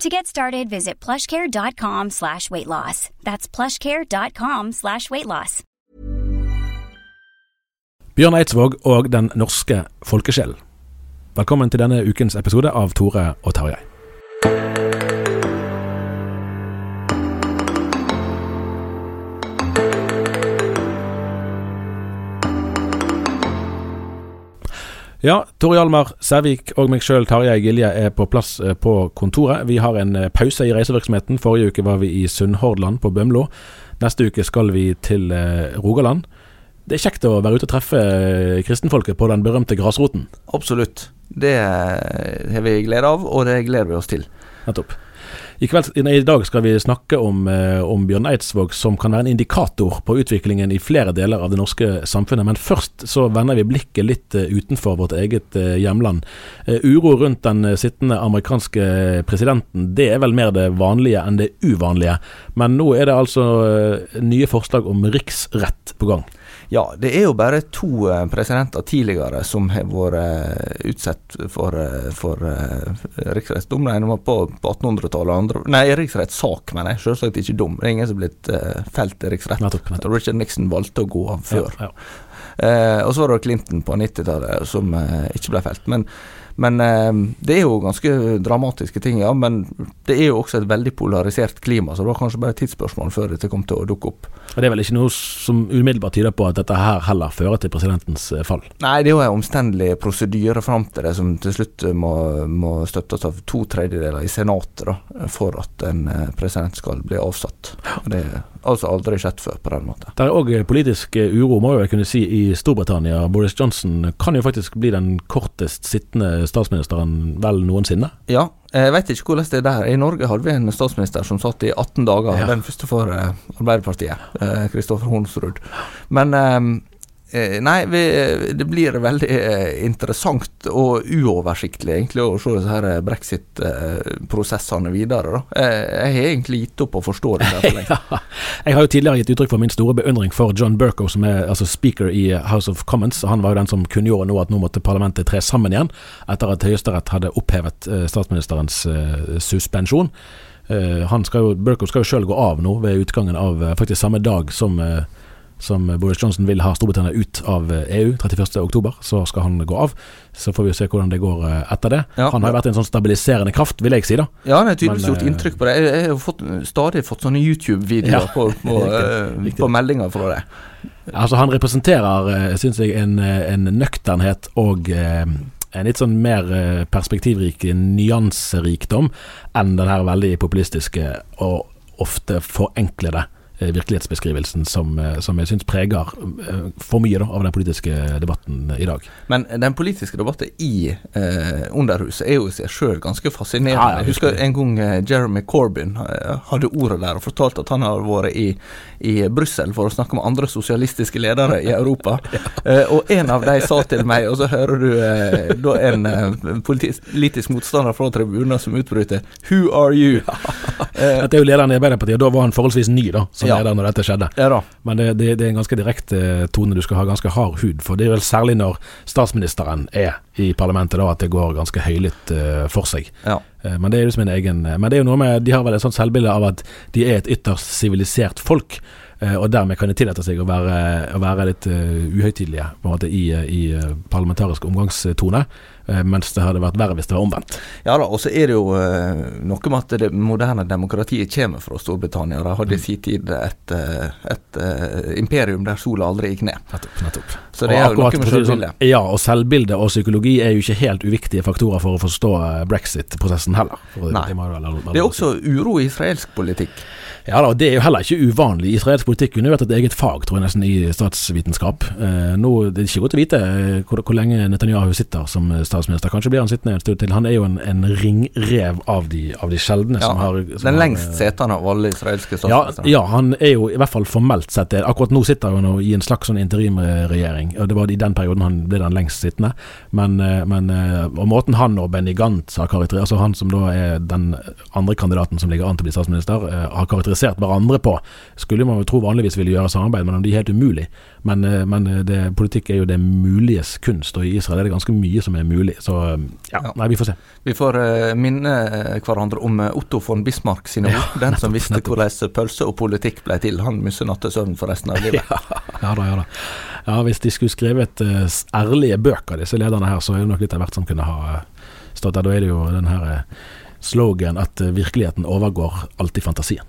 To get started, visit plushcare.com slash weight loss. That's plushcare.com slash weight loss. Bjørn Eidsvåg og Den norske folkesjelen. Velkommen til denne ukens episode av Tore og Tarjei. Ja, Tore Hjalmar Sævik og meg sjøl, Tarjei Gilje, er på plass eh, på kontoret. Vi har en eh, pause i reisevirksomheten. Forrige uke var vi i Sunnhordland på Bømlo. Neste uke skal vi til eh, Rogaland. Det er kjekt å være ute og treffe kristenfolket på den berømte grasroten. Absolutt. Det eh, har vi glede av, og det gleder vi oss til. Nettopp. I, kveld, nei, I dag skal vi snakke om, eh, om Bjørn Eidsvåg, som kan være en indikator på utviklingen i flere deler av det norske samfunnet. Men først så vender vi blikket litt eh, utenfor vårt eget eh, hjemland. Eh, uro rundt den eh, sittende amerikanske presidenten, det er vel mer det vanlige enn det uvanlige. Men nå er det altså eh, nye forslag om riksrett på gang. Ja, det er jo bare to eh, presidenter tidligere som har vært eh, utsatt for, eh, for riksrettsdom. Den var på, på 1800-tallet. andre- Nei, riksrettssak, mener jeg. Selvsagt ikke dom. Det er ingen som er blitt felt i riksrett. Nettopp, nettopp. Richard Nixon valgte å gå av før. Ja, ja. Eh, og så var det Clinton på 90-tallet som eh, ikke ble felt. Men, men eh, det er jo ganske dramatiske ting, ja. Men det er jo også et veldig polarisert klima, så det var kanskje bare et tidsspørsmål før dette kom til å dukke opp. Og Det er vel ikke noe som umiddelbart tyder på at dette her heller fører til presidentens eh, fall. Nei, det er jo en omstendelig prosedyre fram til det, som til slutt må, må støttes av to tredjedeler i Senatet da, for at en eh, president skal bli avsatt. Det er altså aldri skjedd før på den måten. Det er òg politisk eh, uro, må jeg kunne si, i Storbritannia. Boris Johnson kan jo faktisk bli den kortest sittende statsministeren vel noensinne. Ja, jeg vet ikke hvordan det er der. I Norge hadde vi en statsminister som satt i 18 dager, Ja. den første for eh, Arbeiderpartiet, eh, Kristoffer Hornsrud. Men eh, eh, Nei, vi, det blir veldig eh, interessant og uoversiktlig egentlig å se disse brexit-prosessene videre. Da. Eh, jeg har egentlig gitt opp å forstå det. Ja. Jeg har jo tidligere gitt uttrykk for min store beundring for John Burko, som er altså speaker i House of Commons. Han var jo den som kunngjorde nå at nå måtte parlamentet tre sammen igjen, etter at Høyesterett hadde opphevet eh, statsministerens eh, suspensjon. Eh, han skal jo, Burko skal jo sjøl gå av nå ved utgangen av eh, faktisk samme dag som eh, som Boris Johnson vil ha Storbritannia ut av eh, EU 31.10, så skal han gå av. Så får vi se hvordan det går eh, etter det. Ja. han har jo vært en sånn stabiliserende kraft, vil jeg si, da. Ja, han har tydeligvis gjort eh, inntrykk på det. Jeg, jeg har fått, stadig fått sånne YouTube-videoer Ja, på, på, eh, på meldinger fra det. Altså Han representerer, syns jeg, en, en nøkternhet og en litt sånn mer perspektivrik nyanserikdom enn den her veldig populistiske og ofte forenklede virkelighetsbeskrivelsen som, eh, som jeg syns preger eh, for mye da, av den politiske debatten i dag. Men den politiske debatten i eh, Underhuset er jo i seg sjøl ganske fascinerende. Ja, ja, jeg husker husker en gang eh, Jeremy Corbyn eh, hadde ordet der og fortalte at han har vært i, i Brussel for å snakke med andre sosialistiske ledere i Europa. eh, og en av de sa til meg, og så hører du eh, da en eh, politisk, motstander fra tribunen som utbryter 'Who are you?' Eh, Dette er jo lederen i Arbeiderpartiet, og da var han forholdsvis ny, da. Så som Ja. leder når dette skjedde. Ja. Men det, det, det er en ganske direkte eh, tone. Du skal ha ganske hard hud for. Det er vel særlig når statsministeren er i parlamentet da at det går ganske høylytt uh, for seg. Ja. Uh, Men det er jo som en egen Men det er jo noe med De har vel et sånt selvbilde av at de er et ytterst sivilisert folk. Eh, Og dermed kan de tillate seg å være, å være litt uh, uhøytidelige på en måte i, eh, i eh, parlamentarisk omgangstone. eh, mens det hadde vært verre hvis det var omvendt. Ja da, og så er det jo eh, noe med at det moderne demokratiet kommer fra Storbritannia. De hadde i sin tid et, eh, et eh, imperium der sola aldri gikk ned. Nettopp. nettopp. Så det Og er jo noe med det selvbildet. sånn, Ja, og selvbilde og psykologi er jo ikke helt uviktige faktorer for å forstå eh, brexit-prosessen heller. For, Nei. det Det er også uro i israelsk politikk. Ja da, og det er jo heller ikke uvanlig. Israelsk politikk kunne jo vært et eget fag, tror jeg nesten, i statsvitenskap. Eh, nå, Det er ikke godt å vite eh, hvor, hvor lenge Netanyahu sitter som eh, statsminister. Kanskje blir han sittende en stund til. Han er jo en, en ringrev av de, av de sjeldne Ja, som har som Den lengst eh, setende av alle israelske ja, statsministre. ja, han er jo i hvert fall formelt sett det. Akkurat nå sitter han jo i en slags sånn interimregjering. Og Det var i den perioden han ble den lengst sittende. Men, men og måten han og Benny Gantz har karakterisert Altså han som da er den andre kandidaten som ligger an til å bli statsminister, har karakterisert hverandre på, skulle man jo tro vanligvis ville gjøre samarbeid, men de er helt umulig. Men, eh, men eh, det, politikk er jo det muliges kunst, og i Israel er det ganske mye som er mulig. Så eh, ja, Ja. nei, vi får se. Vi får uh, minne hverandre om Otto von Bismarck sine ord. Den som visste nettopp. hvordan pølse og politikk ble til. Han misser nattesøvn for resten av livet. Ja da, ja da. Ja, Hvis de skulle skrevet uh, ærlige bøker, disse lederne her, så er det nok litt av hvert som kunne ha stått der. Da er det jo den her slogan at virkeligheten overgår alltid fantasien.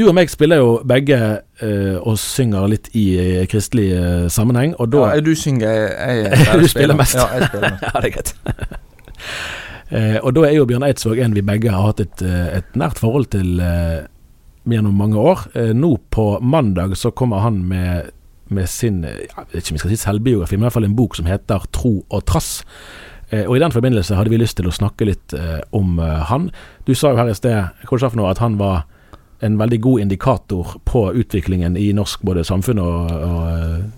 Du og meg spiller jo begge uh, og synger litt i uh, kristelig uh, sammenheng, og da Ja, du synger, jeg, jeg, Du spiller mest. Ja, jeg spiller mest. Ja, det er greit. og da er jo Bjørn Eidsvåg en vi begge har hatt et, et nært forhold til gjennom mange år. Nå på mandag så kommer han med, med sin jeg vet ikke om vi skal si selvbiografi, men i hvert fall en bok som heter 'Tro og trass'. Eh, og I den forbindelse hadde vi lyst til å snakke litt om han. Du sa jo her i sted for noe, at han var en veldig god indikator på utviklingen i norsk både samfunn og, og eh,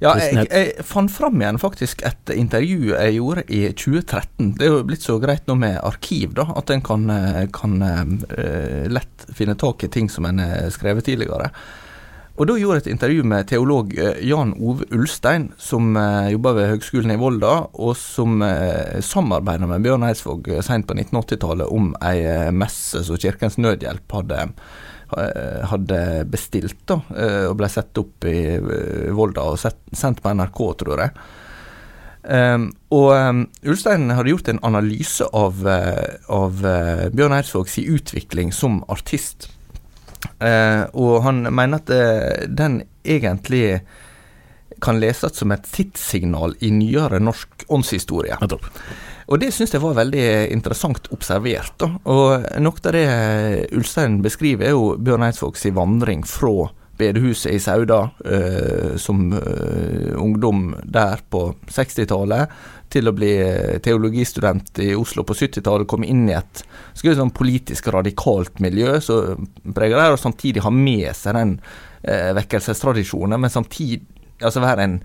Ja, jeg, jeg fant fram igjen faktisk et intervju jeg gjorde i 2013. Det er jo blitt så greit nå med arkiv, da, at en kan, eh, kan eh, lett finne tak i ting som en har skrevet tidligere. Og Da gjorde jeg et intervju med teolog eh, Jan Ove Ulstein, som jobber jobba ved Høgskolen i Volda, og som samarbeider samarbeida med Bjørn Eidsvåg sent på 1980-tallet om ei eh, messe som Kirkens Nødhjelp hadde, eh, hadde bestilt, da, eh, og ble satt opp i eh, Volda og sendt på NRK, tror jeg. Um, og um, Ulstein hadde gjort en analyse av, eh, av eh, Bjørn Eidsvågs utvikling som artist. Eh, og han mener at eh, den egentlig kan leses som et tidssignal i nyere norsk åndshistorie. Og det syns jeg var veldig interessant observert. da. Og noe av det Ulstein beskriver, er jo Bjørn Eidsvågs vandring fra bedehuset i Sauda eh, som eh, ungdom der på 60-tallet, til å bli eh, teologistudent i Oslo på 70-tallet, komme inn i et skal vi sånn politisk radikalt miljø som preger det, og samtidig ha med seg den eh, vekkelsestradisjonen, men samtidig altså være en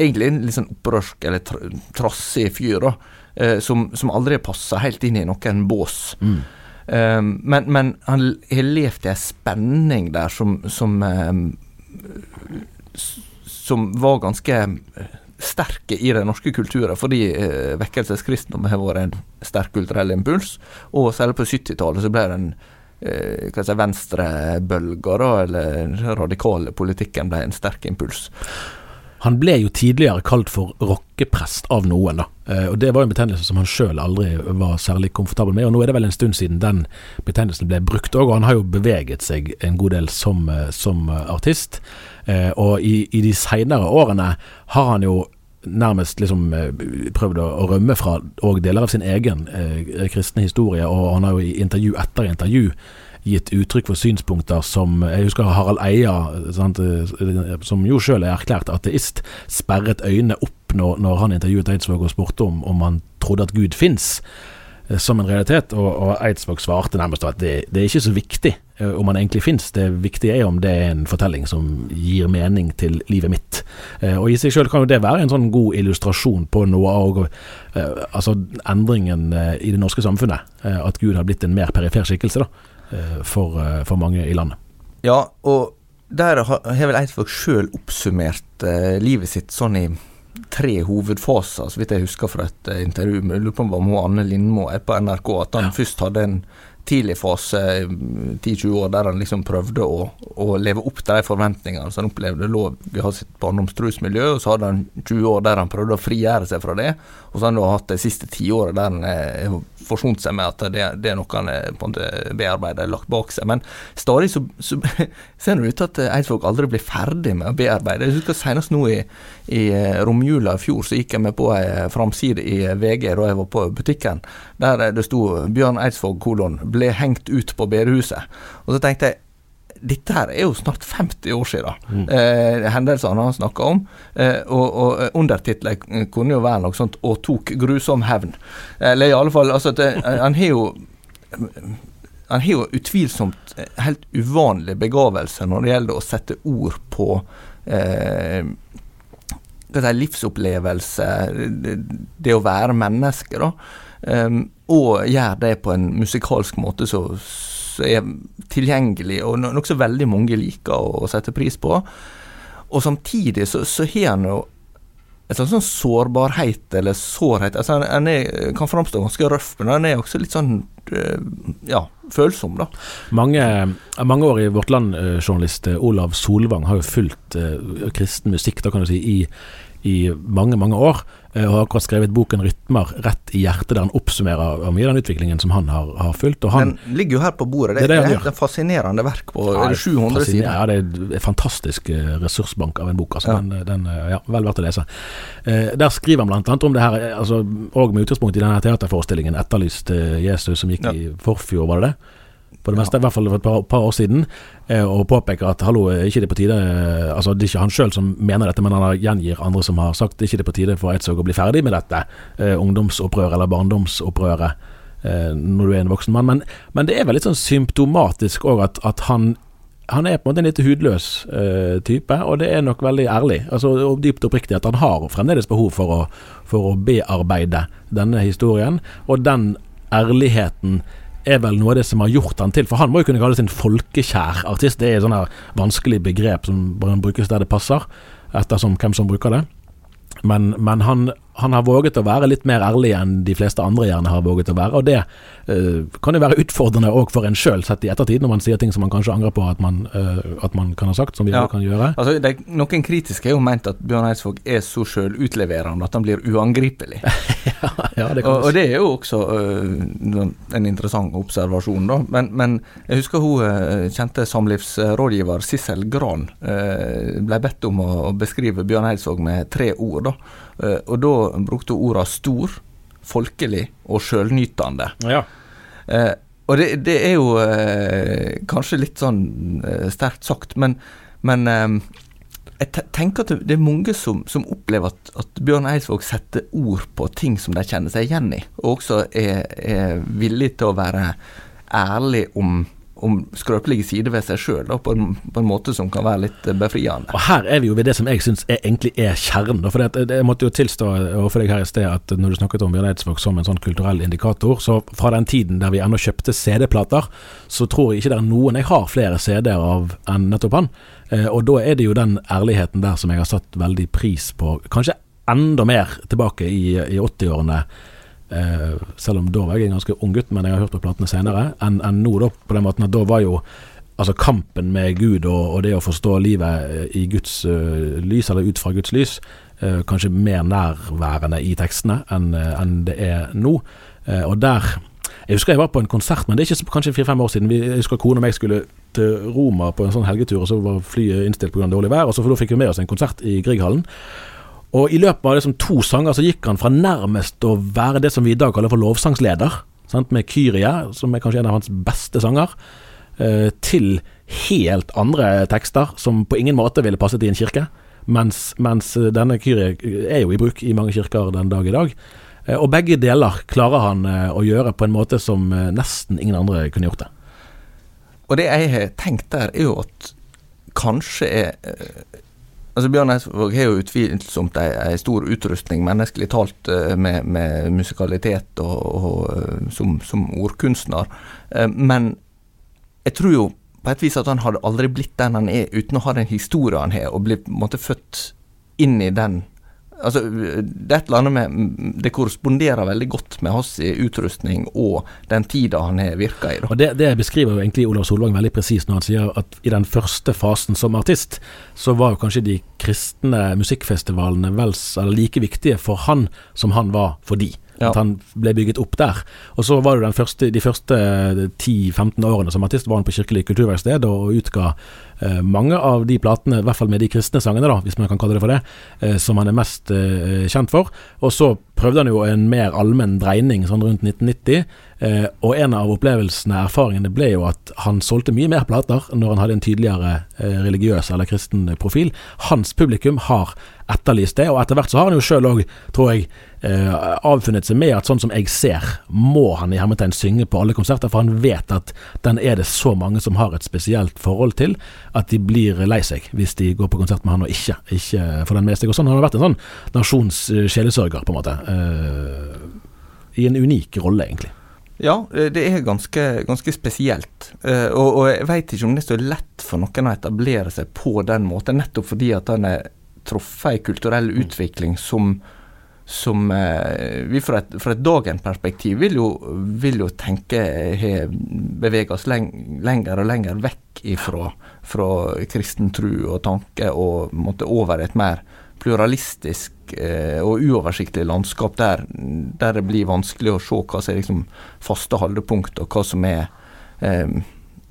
egentlig en litt sånn opprørsk eller tr trassig fyr, da, eh, som, som aldri passer helt inn i noen bås. Mm. Eh, men, men han har levd i en spenning der som som, um, som var ganske eh, sterke i den norske kulturen, fordi eh, vekkelseskristendommen har vært en sterk kulturell impuls. Og særlig på 70-tallet så ble den eh, si, venstrebølga, da, eller den radikale politikken, ble en sterk impuls. Han ble jo tidligere kalt for rockeprest av noen, da. Eh, og det var jo en betegnelse som han sjøl aldri var særlig komfortabel med. Og nå er det vel en stund siden den betegnelsen ble brukt òg, og han har jo beveget seg en god del som, eh, som eh, artist. Eh, og i, i de seinere årene har han jo nærmest liksom eh, prøvd å, rømme fra og deler av sin egen eh, kristne historie, og han har jo i intervju etter intervju gitt uttrykk for synspunkter som Jeg husker Harald Eia, sant, eh, som jo sjøl er erklært ateist, sperret øynene opp når, når han intervjuet Eidsvåg og spurte om, om han trodde at Gud fins. Som en realitet. Og, og Eidsvåg svarte nærmest at det, det, er ikke så viktig uh, om han egentlig finnes, det viktige er om det er en fortelling som gir mening til livet mitt. Uh, og i seg sjøl kan jo det være en sånn god illustrasjon på noe av altså endringen i det norske samfunnet. at Gud har blitt en mer perifer skikkelse da, for, for, mange i landet. Ja, og der har vel Eidsvåg sjøl oppsummert livet sitt sånn i tre hovedfaser, så vidt jeg husker fra et eh, intervju med lurer på om Anne Lindmo er på NRK, at han ja. først hadde en tidlig fase, 10-20 år, der han liksom prøvde å, å, leve opp til de forventningene som han opplevde lå i sitt barndomstrusmiljø, og så hadde han 20 år der han prøvde å frigjøre seg fra det, og så har han da hatt det siste tiåret der han har forsont seg med at det, det, er noe han på en måte bearbeider, lagt bak seg. Men stadig så, så ser det ut til at Eidsvåg aldri blir ferdig med å bearbeide. Jeg husker senest nå i, i eh, romjula i fjor, så gikk jeg med på ei framside i VG da jeg var på butikken, der det sto 'Bjørn Eidsvåg kolon ble hengt ut på bedehuset'. Og så tenkte jeg dette her er jo snart 50 år siden, mm. eh, hendelsene han snakka om. Eh, og og eh, undertittelen kunne jo være noe sånt 'Og tok grusom hevn'. Eller i alle fall altså, det, eh, Han har jo han har jo utvilsomt helt uvanlig begavelse når det gjelder å sette ord på eh, si, livsopplevelse, det, det, å være menneske, da. Um, og gjøre det på en musikalsk måte så som er tilgjengelig, og nokså veldig mange liker å sette pris på. Og samtidig så, så har han jo en slags sånn sårbarhet eller sårhet. Altså han, han er, kan framstå ganske røff, men han er også litt sånn eh, ja, følsom, da. Mange, mange år i Vårt Land-journalist Olav Solvang har jo fulgt kristen musikk da kan du si, i, i mange, mange år. Eh, og har akkurat skrevet boken 'Rytmer rett i hjertet', der han oppsummerer mye av den utviklingen som han har, har fulgt. Han, den ligger jo her på bordet. Det, det, er, det er et fascinerende verk på ja, 700 sider. Ja, det er en fantastisk eh, ressursbank av en bok. Altså, ja. Den, den, ja, vel verdt å lese. Eh, der skriver han bl.a. om det her, altså, og med utgangspunkt i denne teaterforestillingen 'Etterlyst Jesus', som gikk ja. i forfjor, var det det? På det meste, i hvert fall for et par, par år siden, eh, og påpeker at hallo, ikke det på tide eh, Altså, det er ikke han sjøl som mener dette, men han gjengir andre som har sagt ikke det på tide for Eidsvåg å bli ferdig med dette eh, ungdomsopprøret eller barndomsopprøret når du er en voksen mann. Men, men det er vel litt sånn symptomatisk òg at, at han han er på en måte en litt hudløs uh, type, og det er nok veldig ærlig. Altså, og Dypt oppriktig at han har fremdeles behov for å, for å bearbeide denne historien. Og den ærligheten er vel noe av det som har gjort han til For han må jo kunne kalles en folkekjær artist. Det er et sånt vanskelig begrep som brukes der det passer, ettersom hvem som bruker det. Men, men han, han, har våget å være litt mer ærlig enn de fleste andre gjerne har våget å være. Og det uh, kan jo være utfordrende òg for en sjøl, sett i ettertid, når man sier ting som man kanskje angrer på at man, uh, at man kan ha sagt, som vi ja. kan gjøre. Altså, det, noen kritiske har jo ment at Bjørn Eidsvåg er så sjølutleverende at han blir uangripelig. ja, ja, det og, og, det er jo også uh, en interessant observasjon, da. Men, men jeg husker hun kjente samlivsrådgiver Sissel Gran ble bedt om å, beskrive Bjørn Eidsvåg med tre ord. da og da brukte hun orda stor, folkelig og sjølnytende. Ja. Eh, og det, det, er jo eh, kanskje litt sånn eh, sterkt sagt, men, men eh, jeg tenker at det er mange som, som opplever at, at, Bjørn Eidsvåg setter ord på ting som de kjenner seg igjen i, og også er, er villig til å være ærlig om om skrøpelige sider ved seg sjøl, på, på, en måte som kan være litt eh, befriende. Og Her er vi jo ved det som jeg syns egentlig er kjernen. For det, Jeg måtte jo tilstå overfor deg her i sted at når du snakket om Bjørn Eidsvåg som en sånn kulturell indikator, så fra den tiden der vi ennå kjøpte CD-plater, så tror jeg ikke det er noen jeg har flere CD-er av enn nettopp han. Eh, og da er det jo den ærligheten der som jeg har satt veldig pris på, kanskje enda mer tilbake i, i 80-årene Eh, selv om da var jeg en ganske ung gutt, men jeg har hørt på platene senere, enn en nå, da, på den måten at da var jo altså kampen med Gud og, og det å forstå livet eh, i Guds uh, lys, eller ut fra Guds lys, uh, kanskje mer nærværende i tekstene enn uh, en det er nå. og der Jeg husker jeg var på en konsert, men det er ikke kanskje fire-fem år siden. Vi, jeg husker kona og meg skulle til Roma på en sånn helgetur, og så var flyet innstilt pga. dårlig vær, og så da fikk vi med oss en konsert i Grieghallen. Og i løpet av liksom to sanger så gikk han fra nærmest å være det som vi i dag kaller for lovsangsleder, sant? med Kyrie, som er kanskje en av hans beste sanger, eh, til helt andre tekster som på ingen måte ville passet i en kirke. Mens, mens denne Kyrie er jo i bruk i mange kirker den dag i dag. og begge deler klarer han å gjøre på en måte som nesten ingen andre kunne gjort det. Og det jeg har tenkt der, er jo at kanskje er Altså Bjørn Eidsvåg har jo utvilsomt ei, stor utrustning, menneskelig talt, med, med musikalitet og, og som, som, ordkunstner. Men jeg tror jo på et vis at han hadde aldri blitt den han er uten å ha den historien han har, og blitt født inn i den Altså, det et eller annet med Det korresponderer veldig godt med hans utrustning og den tida han har virka i. Og det, det, beskriver jo egentlig Olav Solvang veldig presist når han sier at i den første fasen som artist, så var jo kanskje de kristne musikkfestivalene vel like viktige for han som han var for de. Ja. At han ble bygget opp der. Og så var det første, de første 10-15 årene som artist var han på Kirkelig kulturverksted og utga eh, mange av de platene, i hvert fall med de kristne sangene, da, hvis man kan kalle det for det, eh, som han er mest eh, kjent for. Og så prøvde han jo en mer allmenn dreining sånn rundt 1990. Eh, og en av opplevelsene, erfaringene, ble jo at han solgte mye mer plater når han hadde en tydeligere eh, religiøs eller kristen profil. Hans publikum har etterlyst det, og etter hvert så har han jo sjøl òg, tror jeg, eh, avfunnet seg med at sånn som jeg ser, må han i hermetegn synge på alle konserter, for han vet at den er det så mange som har et spesielt forhold til, at de blir lei seg hvis de går på konsert med han og ikke, ikke får den med seg. Og sånn har han vært en sånn nasjons sjelesørger, på en måte. Eh, I en unik rolle, egentlig. Ja, det er ganske, ganske spesielt. Uh, og, og, jeg veit ikke om det er så lett for noen å etablere seg på den måten, nettopp fordi at han er truffet ei kulturell utvikling som som eh, vi fra et, fra et dagen-perspektiv vil, vil, jo tenke har beveget oss leng, lenger og lenger vekk ifra, fra kristen tro og tanke og måtte over et mer pluralistisk eh, og uoversiktlig landskap der, der, det blir vanskelig å se hva som er liksom faste holdepunkt, og hva som er eh,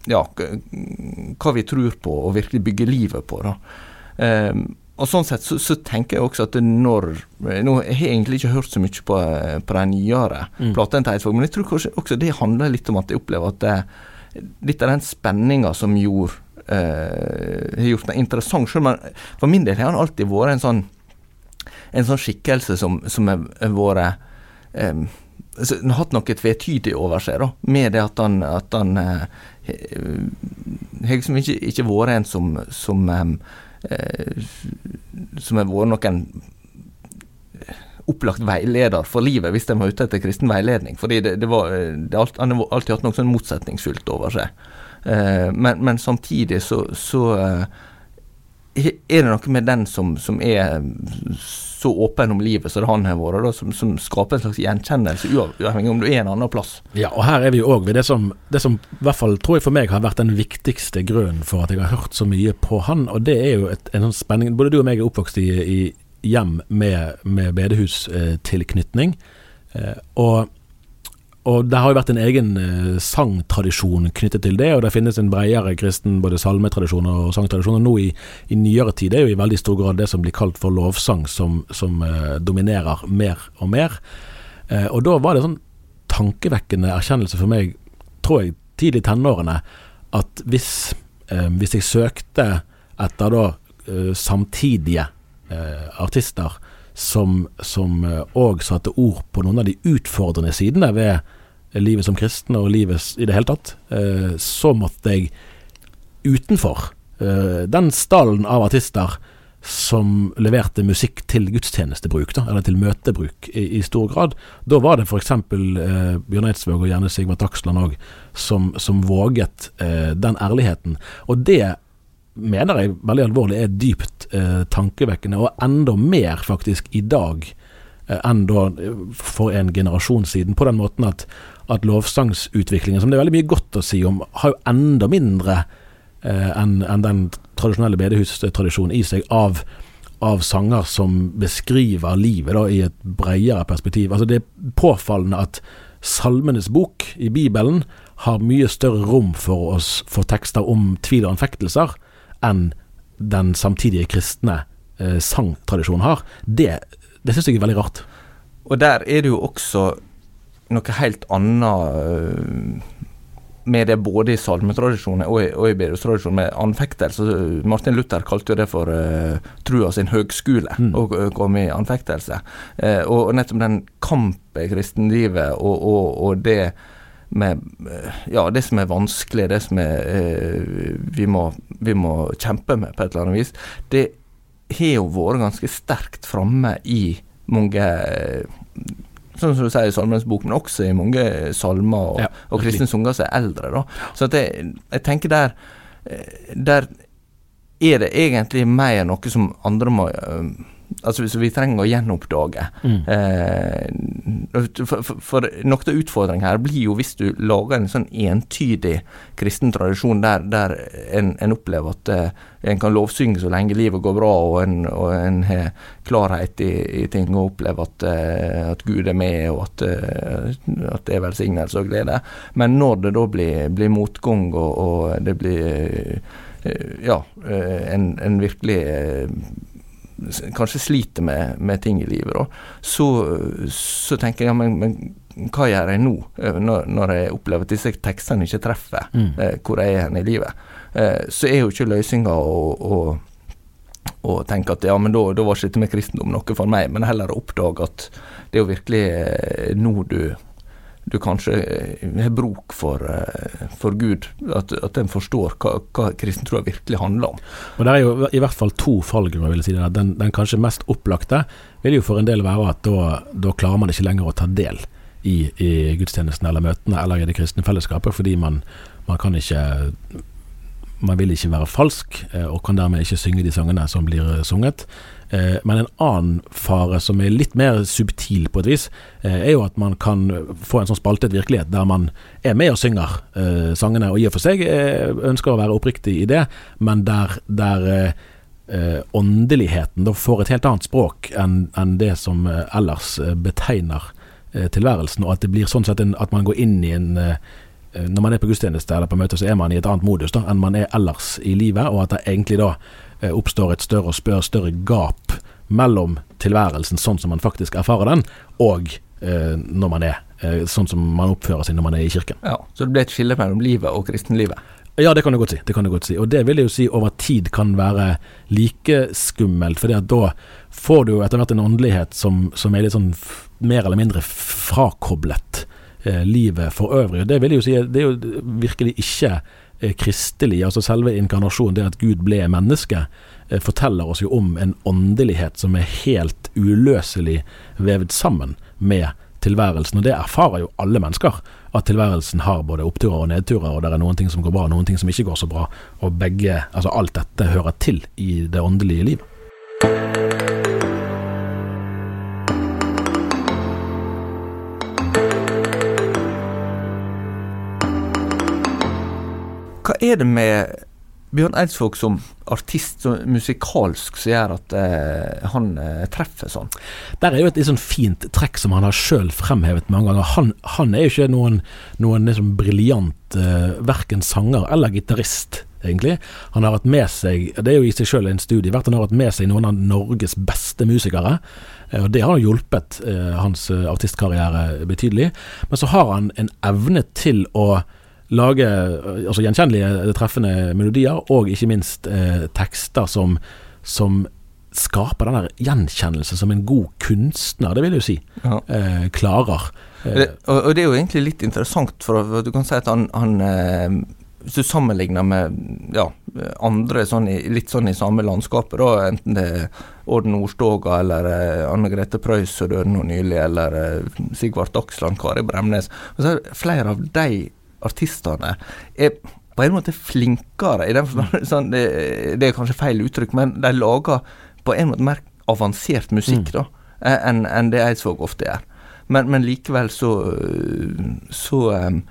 ja, hva vi tror på og virkelig bygger livet på. da. Eh, og sånn sett så, så, tenker jeg også at når Nå har jeg egentlig ikke hørt så mye på, på de nyere mm. platene til Eidsvåg, men jeg tror kanskje også det handler litt om at jeg opplever at det, litt av den spenninga som gjorde har har gjort den interessant. Selv om for min del har han alltid vært en sånn en sånn skikkelse som, som har vært eh, har hatt noe tvetydig over seg, da, med det at han, at han eh, har liksom ikke, ikke vært en som, som eh, Eh, som har vært noen opplagt veileder for livet hvis de var ute etter kristen veiledning. fordi det, det var, det alt, Han har alltid hatt noe sånn motsetningsfylt over seg. Eh, men, men, samtidig så, så eh, er det noe med den som, som er så åpen om livet som han har vært, som, som, skaper en slags gjenkjennelse, uavhengig om du er en annen plass. Ja, og her er vi òg ved det som, det som i hvert fall tror jeg for meg har vært den viktigste grunnen for at jeg har hørt så mye på han, og det er jo et, en sånn spenning Både du og meg er oppvokst i, i hjem med, med bedehustilknytning, eh, og og det har jo vært en egen eh, sangtradisjon knyttet til det, og det finnes en bredere kristen både salmetradisjon og sangtradisjon. Og nå i, i, nyere tid er jo i veldig stor grad det som blir kalt for lovsang, som, som eh, dominerer mer og mer. Eh, og da var det sånn tankevekkende erkjennelse for meg, tror jeg, tidlig i tenårene, at hvis, eh, hvis jeg søkte etter da eh, samtidige eh, artister som òg satte ord på noen av de utfordrende sidene ved livet som kristen og livet i det hele tatt, eh, så måtte jeg utenfor eh, den stallen av artister som leverte musikk til gudstjenestebruk, da, eller til møtebruk i, i stor grad. Da var det f.eks. Eh, Bjørn Eidsvåg og gjerne Sigvart Aksland òg som, som, våget eh, den ærligheten. Og det mener jeg veldig alvorlig er dypt eh, tankevekkende, og enda mer faktisk i dag eh, enn da for en generasjon siden. På den måten at at lovsangsutviklingen, som det er veldig mye godt å si om, har jo enda mindre eh, enn en den tradisjonelle bedehustradisjonen i seg av, av sanger som beskriver livet da, i et bredere perspektiv. Altså Det er påfallende at Salmenes bok i Bibelen har mye større rom for oss for tekster om tvil og anfektelser enn den samtidige kristne eh, sangtradisjonen har. Det, det syns jeg er veldig rart. Og der er det jo også noe helt annet med det både i salmetradisjonen og i, og i bedehustradisjonen, med anfektelse. Martin Luther kalte jo det for uh, trua sin høgskole, mm. å komme i anfektelse. Uh, og, nettopp den kampen i kristenlivet og, og, og, det med Ja, det som er vanskelig, det som er, uh, vi, må, vi, må, kjempe med på et eller annet vis, det har jo vært ganske sterkt framme i mange sånn som du sier i Salmenes bok, men også i mange salmer og, ja, og kristne sanger som er eldre. da. Så jeg, jeg, tenker der, eh, der er det egentlig mer noe som andre må uh, altså hvis vi trenger å gjenoppdage. Mm. Eh, for, for, for, noe av utfordringen her blir jo hvis du lager en sånn entydig kristen tradisjon der, der en, en, opplever at eh, en kan lovsynge så lenge livet går bra, og en, og en har klarhet i, i, ting og opplever at, eh, at, Gud er med, og at, eh, at det er velsignelse og glede. Men når det da blir, blir motgang, og, og det blir eh, ja, eh, en, en virkelig kanskje sliter med, med, ting i livet, da, så, så tenker jeg ja, men, men hva gjør jeg nå, eh, når, når, jeg opplever at disse tekstene ikke treffer mm. eh, hvor jeg er hen i livet? Eh, så er jo ikke løsninga å, å, å, tenke at ja, men da, da var ikke dette med kristendom noe for meg, men heller å oppdage at det er jo virkelig eh, nå du du kanskje eh, har bruk for, eh, for Gud. At, at en forstår hva, hva kristentroa virkelig handler om. Og Det er jo i hvert fall to fallgrupper. vil jeg si. Den, den, kanskje mest opplagte vil jo for en del være at da, da klarer man ikke lenger å ta del i, i gudstjenesten eller møtene eller i det kristne fellesskapet, fordi man, man kan ikke man vil ikke være falsk, eh, og kan dermed ikke synge de sangene som blir sunget. Eh, men en annen fare som er litt mer subtil på et vis, eh, er jo at man kan få en sånn spaltet virkelighet der man er med og synger eh, sangene, og i og for seg ønsker å være oppriktig i det, men der, der åndeligheten da får et helt annet språk enn, det som ellers betegner tilværelsen, og at det blir sånn sett at man går inn i en når man er på gudstjeneste eller på møte, så er man i et annet modus da, enn man er ellers i livet, og at det egentlig da oppstår et større og større, større gap mellom tilværelsen sånn som man faktisk erfarer den, og eh, når man er eh, sånn som man oppfører seg når man er i kirken. Ja, Så det blir et skille mellom livet og kristenlivet? Ja, det kan du godt si. det kan du godt si. Og det vil jeg jo si over tid kan være like skummelt, for da får du etter hvert en åndelighet som, som er litt sånn mer eller mindre frakoblet eh, livet for øvrig. Og det vil jeg jo si, det er jo virkelig ikke Eh, kristelig, altså selve inkarnasjonen, det at Gud ble menneske, eh, forteller oss jo om en åndelighet som er helt uløselig vevd sammen med tilværelsen. Og det erfarer jo alle mennesker, at tilværelsen har både oppturer og nedturer, og det er noen ting som går bra, og noen ting som ikke går så bra. Og begge, altså alt dette hører til i det åndelige liv. Er det med Bjørn Eidsvåg som artist, som musikalsk, som gjør at eh, han eh, treffer sånn? Der er jo et litt sånn fint trekk som han har sjøl fremhevet mange ganger. Han, han, er jo ikke noen, noen liksom briljant eh, verken sanger eller gitarist, egentlig. Han har hatt med seg, det er jo i seg sjøl en studie verdt, han har hatt med seg noen av Norges beste musikere. Eh, og Det har hjulpet eh, hans eh, artistkarriere betydelig. Men så har han en evne til å lage altså gjenkjennelige, treffende melodier, og ikke minst eh, tekster som, som skaper den der gjenkjennelse som en god kunstner, det vil jeg jo si, ja. eh, klarer. Det, og, det er jo egentlig litt interessant, for du kan si at han, han eh, Hvis du sammenligner med ja, andre sånn i, litt sånn i samme landskapet, da, enten det er Orden Nordstoga eller eh, Anne Grete Preus som døde nå nylig, eller eh, Sigvart Dagsland, Kari Bremnes så er Flere av de artistene er på en måte flinkere i den forstand sånn, det, det, er kanskje feil uttrykk, men de lager på en måte mer avansert musikk mm. da, eh, enn en det Eidsvåg ofte gjør. Men, men, likevel så, så um,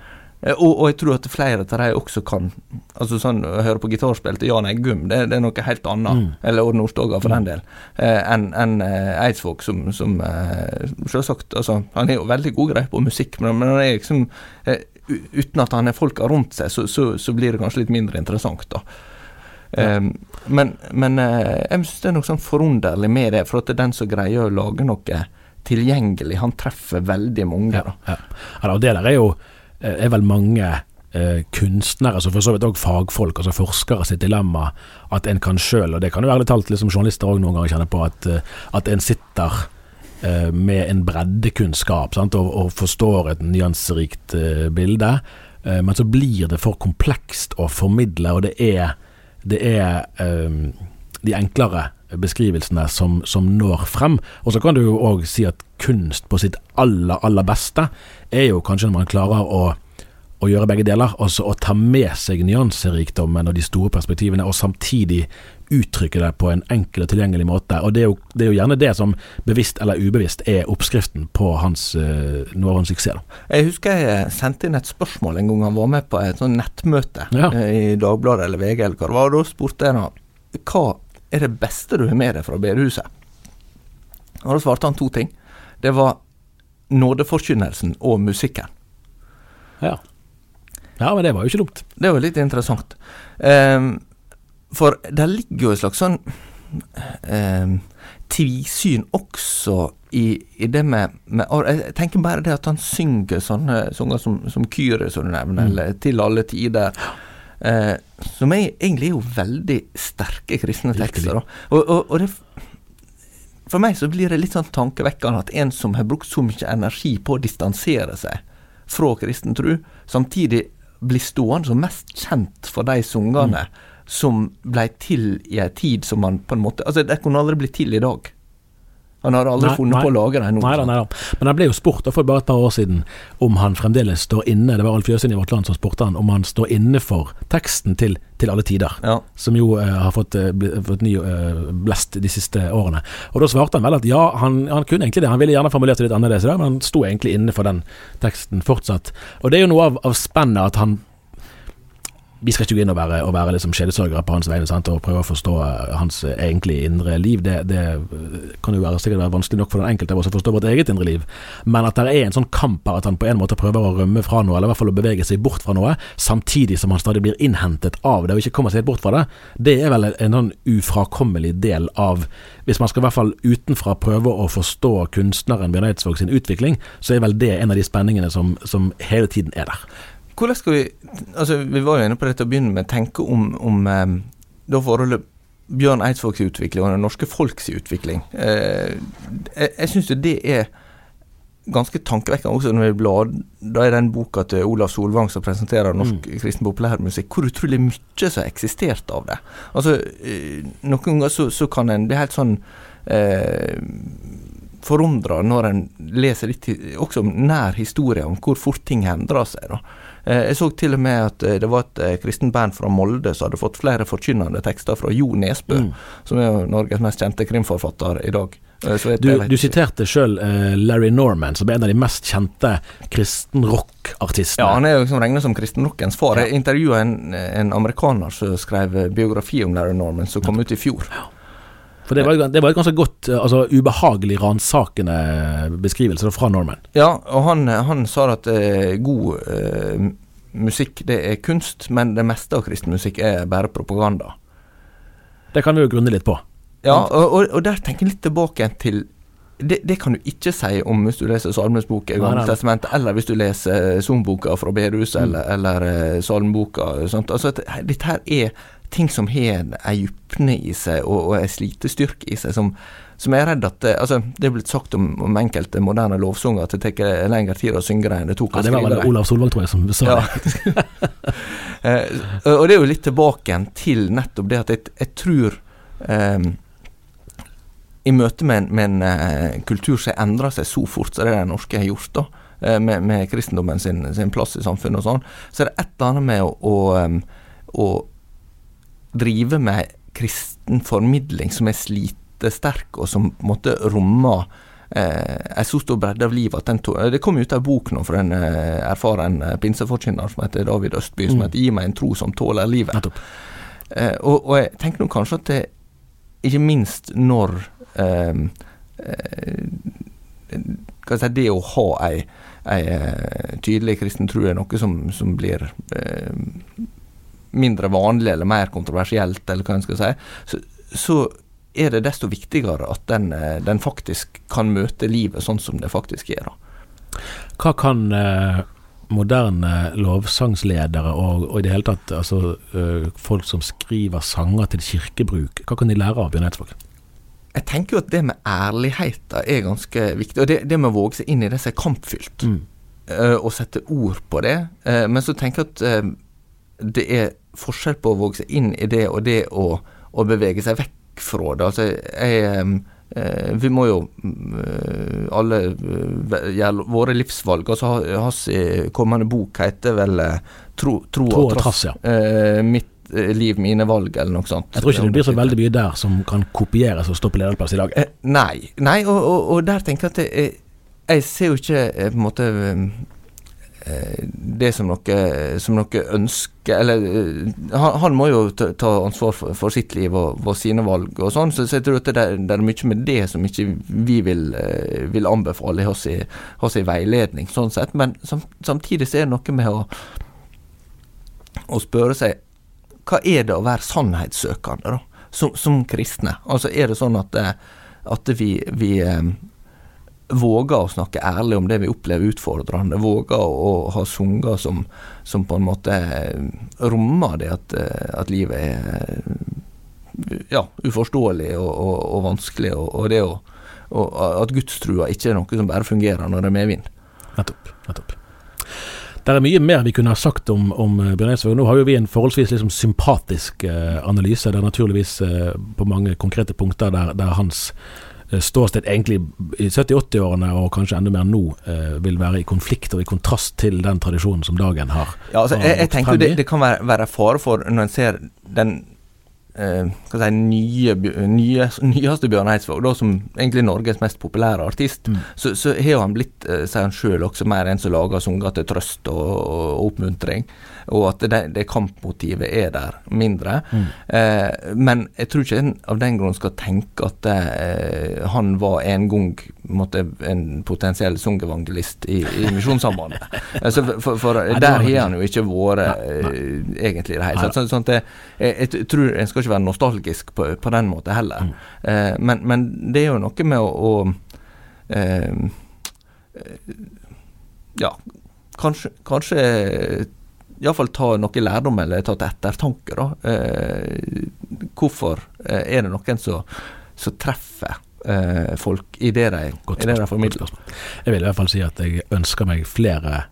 og, og, jeg tror at flere av de også kan Altså sånn høre på gitarspill til Jan Eggum, det, det, er noe helt annet, mm. eller Odd Nordstoga for mm. den del, eh, enn en, eh, Eidsvåg, som, som eh, selvsagt altså, Han er jo veldig god greie på musikk, men, men han er liksom eh, uten at han har folka rundt seg, så, så, så, blir det kanskje litt mindre interessant, da. Ja. Um, men, men uh, jeg syns det er noe sånn forunderlig med det, for at det er den som greier å lage noe tilgjengelig. Han treffer veldig mange. Da. ja. ja og det der er jo eh, er vel mange eh, kunstnere, så for så vidt òg fagfolk, altså forskere sitt dilemma, at en kan sjøl, og det kan jo ærlig talt liksom journalister òg noen ganger kjenne på, at, eh, at en sitter med en breddekunnskap sant, og, og forstår et nyanserikt eh, bilde, eh, men så blir det for komplekst å formidle, og det er, det er eh, de enklere beskrivelsene som, som, når frem. Og så kan du jo òg si at kunst på sitt aller, aller beste er jo kanskje når man klarer å å gjøre begge deler. Altså å ta med seg nyanserikdommen og de store perspektivene, og samtidig uttrykke det på en enkel og tilgjengelig måte. Og Det er jo, det er jo gjerne det som bevisst eller ubevisst er oppskriften på hans, uh, noe av hans suksess. Da. Jeg husker jeg sendte inn et spørsmål en gang han var med på et sånn nettmøte ja. uh, i Dagbladet eller VG eller hva det var. Da spurte jeg ham hva er det beste du har med deg fra bedehuset. Og da svarte han to ting. Det var nådeforkynnelsen og musikken. Ja. Ja, men det var jo ikke dumt. Det var litt interessant. Um, for der ligger jo et slags sånn um, tvisyn også i, i det med, med, Jeg tenker bare det at han synger sånne sanger som, som Kyrie, som du nevner, mm. eller Til alle tider. Eh, som er, egentlig er jo veldig sterke kristne tekster. Og, og, og det, for meg så blir det litt sånn tankevekkende at en som har brukt så mye energi på å distansere seg fra kristen tro, samtidig blir stående som mest kjent for de sangene mm. som ble til i en tid som man på en måte Altså, de kunne aldri blitt til i dag. Han har aldri nei, funnet nei, på å lage den. Nei, nei, Men han ble jo spurt for bare et par år siden om han fremdeles står inne Det var Alf Jøsen i Vårt Land som spurte han om han står inne for teksten til Til alle tider, ja. som jo eh, har fått, eh, fått ny eh, blest de siste årene. Og Da svarte han vel at ja, han, han kunne egentlig det. Han ville gjerne formulert det litt annerledes men han sto egentlig inne for den teksten fortsatt. Og det er jo noe av, av spennet at han vi skal ikke gå inn og være, og være liksom kjedesørgere på hans vegne og prøve å forstå eh, hans eh, egentlige indre liv. Det, det kan jo være, sikkert være vanskelig nok for den enkelte av oss å forstå vårt eget indre liv. Men at det er en sånn kamp her, at han på en måte prøver å rømme fra noe, eller i hvert fall å bevege seg bort fra noe, samtidig som han stadig blir innhentet av det og ikke kommer seg helt bort fra det, det er vel en sånn ufrakommelig del av Hvis man skal i hvert fall utenfra prøve å forstå kunstneren Bjørn Eidsvåg sin utvikling, så er vel det en av de spenningene som, som hele tiden er der. Hvordan skal vi altså Vi var jo inne på dette å begynne med. Tenke om, om um, da forholdet Bjørn Eidsvågs utvikling og det norske folks utvikling. Uh, jeg jeg syns det er ganske tankevekkende også når vi blar Da er den boka til Olav Solvang som presenterer norsk mm. kristen populærmusikk, hvor utrolig mye som har eksistert av det. Altså, uh, Noen ganger så, så, kan en bli helt sånn eh, forundra når en leser litt også nær historie, om hvor fort ting endrer seg. da. Eh, jeg så til og med at eh, det var et kristen kristent band fra Molde som hadde fått flere forkynnende tekster fra Jo Nesbø, mm. som er Norges mest kjente krimforfatter i dag. Du, du, siterte sjøl Larry Norman, som er en av de mest kjente kristenrockartistene. Ja, han er jo som regnet som kristenrockens far. Jeg intervjua en, en, amerikaner som skrev biografi om Larry Norman, som kom ut i fjor. Ja. For det var, det var, et ganske godt, altså ubehagelig ransakende beskrivelse fra Norman. Ja, og han, han sa at eh, god eh, musikk det er kunst, men det meste av kristen musikk er bare propaganda. Det kan vi jo grunne litt på. Ja, og, og, og der tenker jeg litt tilbake til det, det, kan du ikke si om hvis du leser Salmenes bok i Gamle testamentet, eller hvis du leser sangboka fra bedehuset, mm. eller, eller uh, salmeboka. Altså, dette her er ting som har ei djupne i seg og, og ei slitestyrke i seg, som, som jeg er redd at altså, Det er blitt sagt om, om enkelte moderne lovsanger at det tar lengre tid å synge det enn det tok å skrive dem. Det var vel Olav Solvang, tror jeg, som sa ja. det. Eh, og det er jo litt tilbake til nettopp det at jeg, jeg tror um, i møte med, med en uh, kultur som endrer seg så fort som det den norske har gjort, da, med, med, kristendommen sin, sin, plass i samfunnet og sånn, så er det et eller annet med å, å, um, å drive med kristen formidling som er slitesterk, og som på en måte rommer eh, så stor bredde av livet to, Det kom ut ei bok nå fra en eh, erfaren eh, pinseforkynner som heter David Østby, mm. som heter 'Gi meg en tro som tåler livet'. Eh, og, og, jeg tenker nå kanskje at det, ikke minst når eh, eh si, det å ha ei, ei eh, tydelig kristen tro er noe som, som blir eh, mindre vanlig eller mer kontroversielt, eller hva en skal si, så, så er det desto viktigere at den, eh, den, faktisk kan møte livet sånn som det faktisk er. Hva kan, eh, moderne lovsangsledere og, og i det hele tatt altså, eh, folk som skriver sanger til kirkebruk, hva kan de lære av Bjørn Eidsvåg? Jeg tenker jo at det med ærligheten er ganske viktig, og det, det med å våge seg inn i det som er kampfylt, Mm. eh, og sette ord på det. Eh, men så tenker jeg at eh, det er forskjell på å våge seg inn i det og det å, å bevege seg vekk fra det. Altså, jeg eh, eh, Vi må jo eh, alle eh, gjøre våre livsvalg. Altså, hans kommende bok heter vel eh, Tro, tro, og og trass. ja. Eh, mitt eh, liv, mine valg, eller noe sånt. Jeg tror ikke det blir så veldig mye der som kan kopieres og stå på lederplass i dag. Eh, nei, nei og, og, og der tenker jeg at jeg, jeg ser jo ikke eh, på en måte eh, det som noe, som noe ønske Eller eh, han, han må jo ta, ansvar for, for sitt liv og, for sine valg og sånn, så, så jeg tror at det, det er mye med det som ikke vi vil, eh, vil anbefale oss i- veiledning, sånn sett. Men sam, samtidig så er det noe med å, å spørre seg hva er det å være sannhetssøkende, da? Som, som kristne. Altså, er det sånn at, eh, at vi, vi våger å snakke ærlig om det vi opplever utfordrende, våger å, ha sanger som, som på en måte eh, rommer det at, eh, at livet er eh, ja, uforståelig og, og, og vanskelig, og, og det å og at gudstrua ikke er noe som bare fungerer når det er medvind. Nettopp. nettopp. Det er mye mer vi kunne ha sagt om, om Bjørn Eidsvåg. Nå har jo vi en forholdsvis liksom sympatisk analyse. Det er naturligvis på mange konkrete punkter der, der hans ståsted egentlig i 70-80-årene, og kanskje enda mer nå, eh, vil være i konflikt og i kontrast til den tradisjonen som dagen har. Ja, altså, jeg, jeg tenker det, det kan være, være fare for når en ser den eh, si, nye, nye, nyeste Bjørn Eidsvåg, da, som egentlig er Norges mest populære artist, Mm. så, så har han blitt, eh, sier han sjøl, også mer en som lager sanger til trøst og, og oppmuntring. Og at det, det kampmotivet er der mindre. Mm. Eh, men jeg tror ikke en av den grunn skal tenke at eh, han var en gang måtte, en potensiell sungevangelist i, i Misjonssambandet. altså, for for Nei, der har han jo ikke vært eh, egentlig i det hele tatt. Så, sånn jeg, jeg, jeg tror en skal ikke være nostalgisk på, på den måten heller. Mm. Eh, men, men det er jo noe med å, å eh, Ja, kanskje, kanskje Iallfall ta noe lærdom eller ta til ettertanke. da. Eh, hvorfor eh, er det noen som treffer eh, folk i det de, Godt i det de formidler? godt. Jeg vil i hvert fall si at jeg ønsker meg flere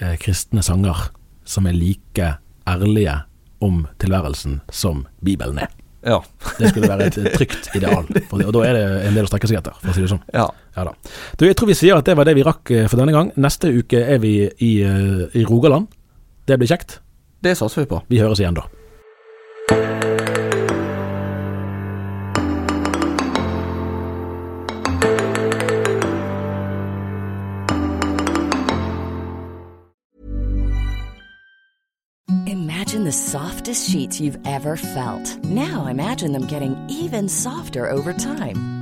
eh, kristne sanger som er like ærlige om tilværelsen som Bibelen er. Ja. Det skulle være et trygt ideal, og da er det en del å strekke seg etter, for å si det sånn. ja. Ja da. Du, jeg tror vi sier at det var det vi rakk eh, for denne gang. Neste uke er vi i, eh, i Rogaland. Det blir kjekt. Det satser vi på. Vi høres igjen da. Imagine the softest sheets you've ever felt. Now imagine them getting even softer over time.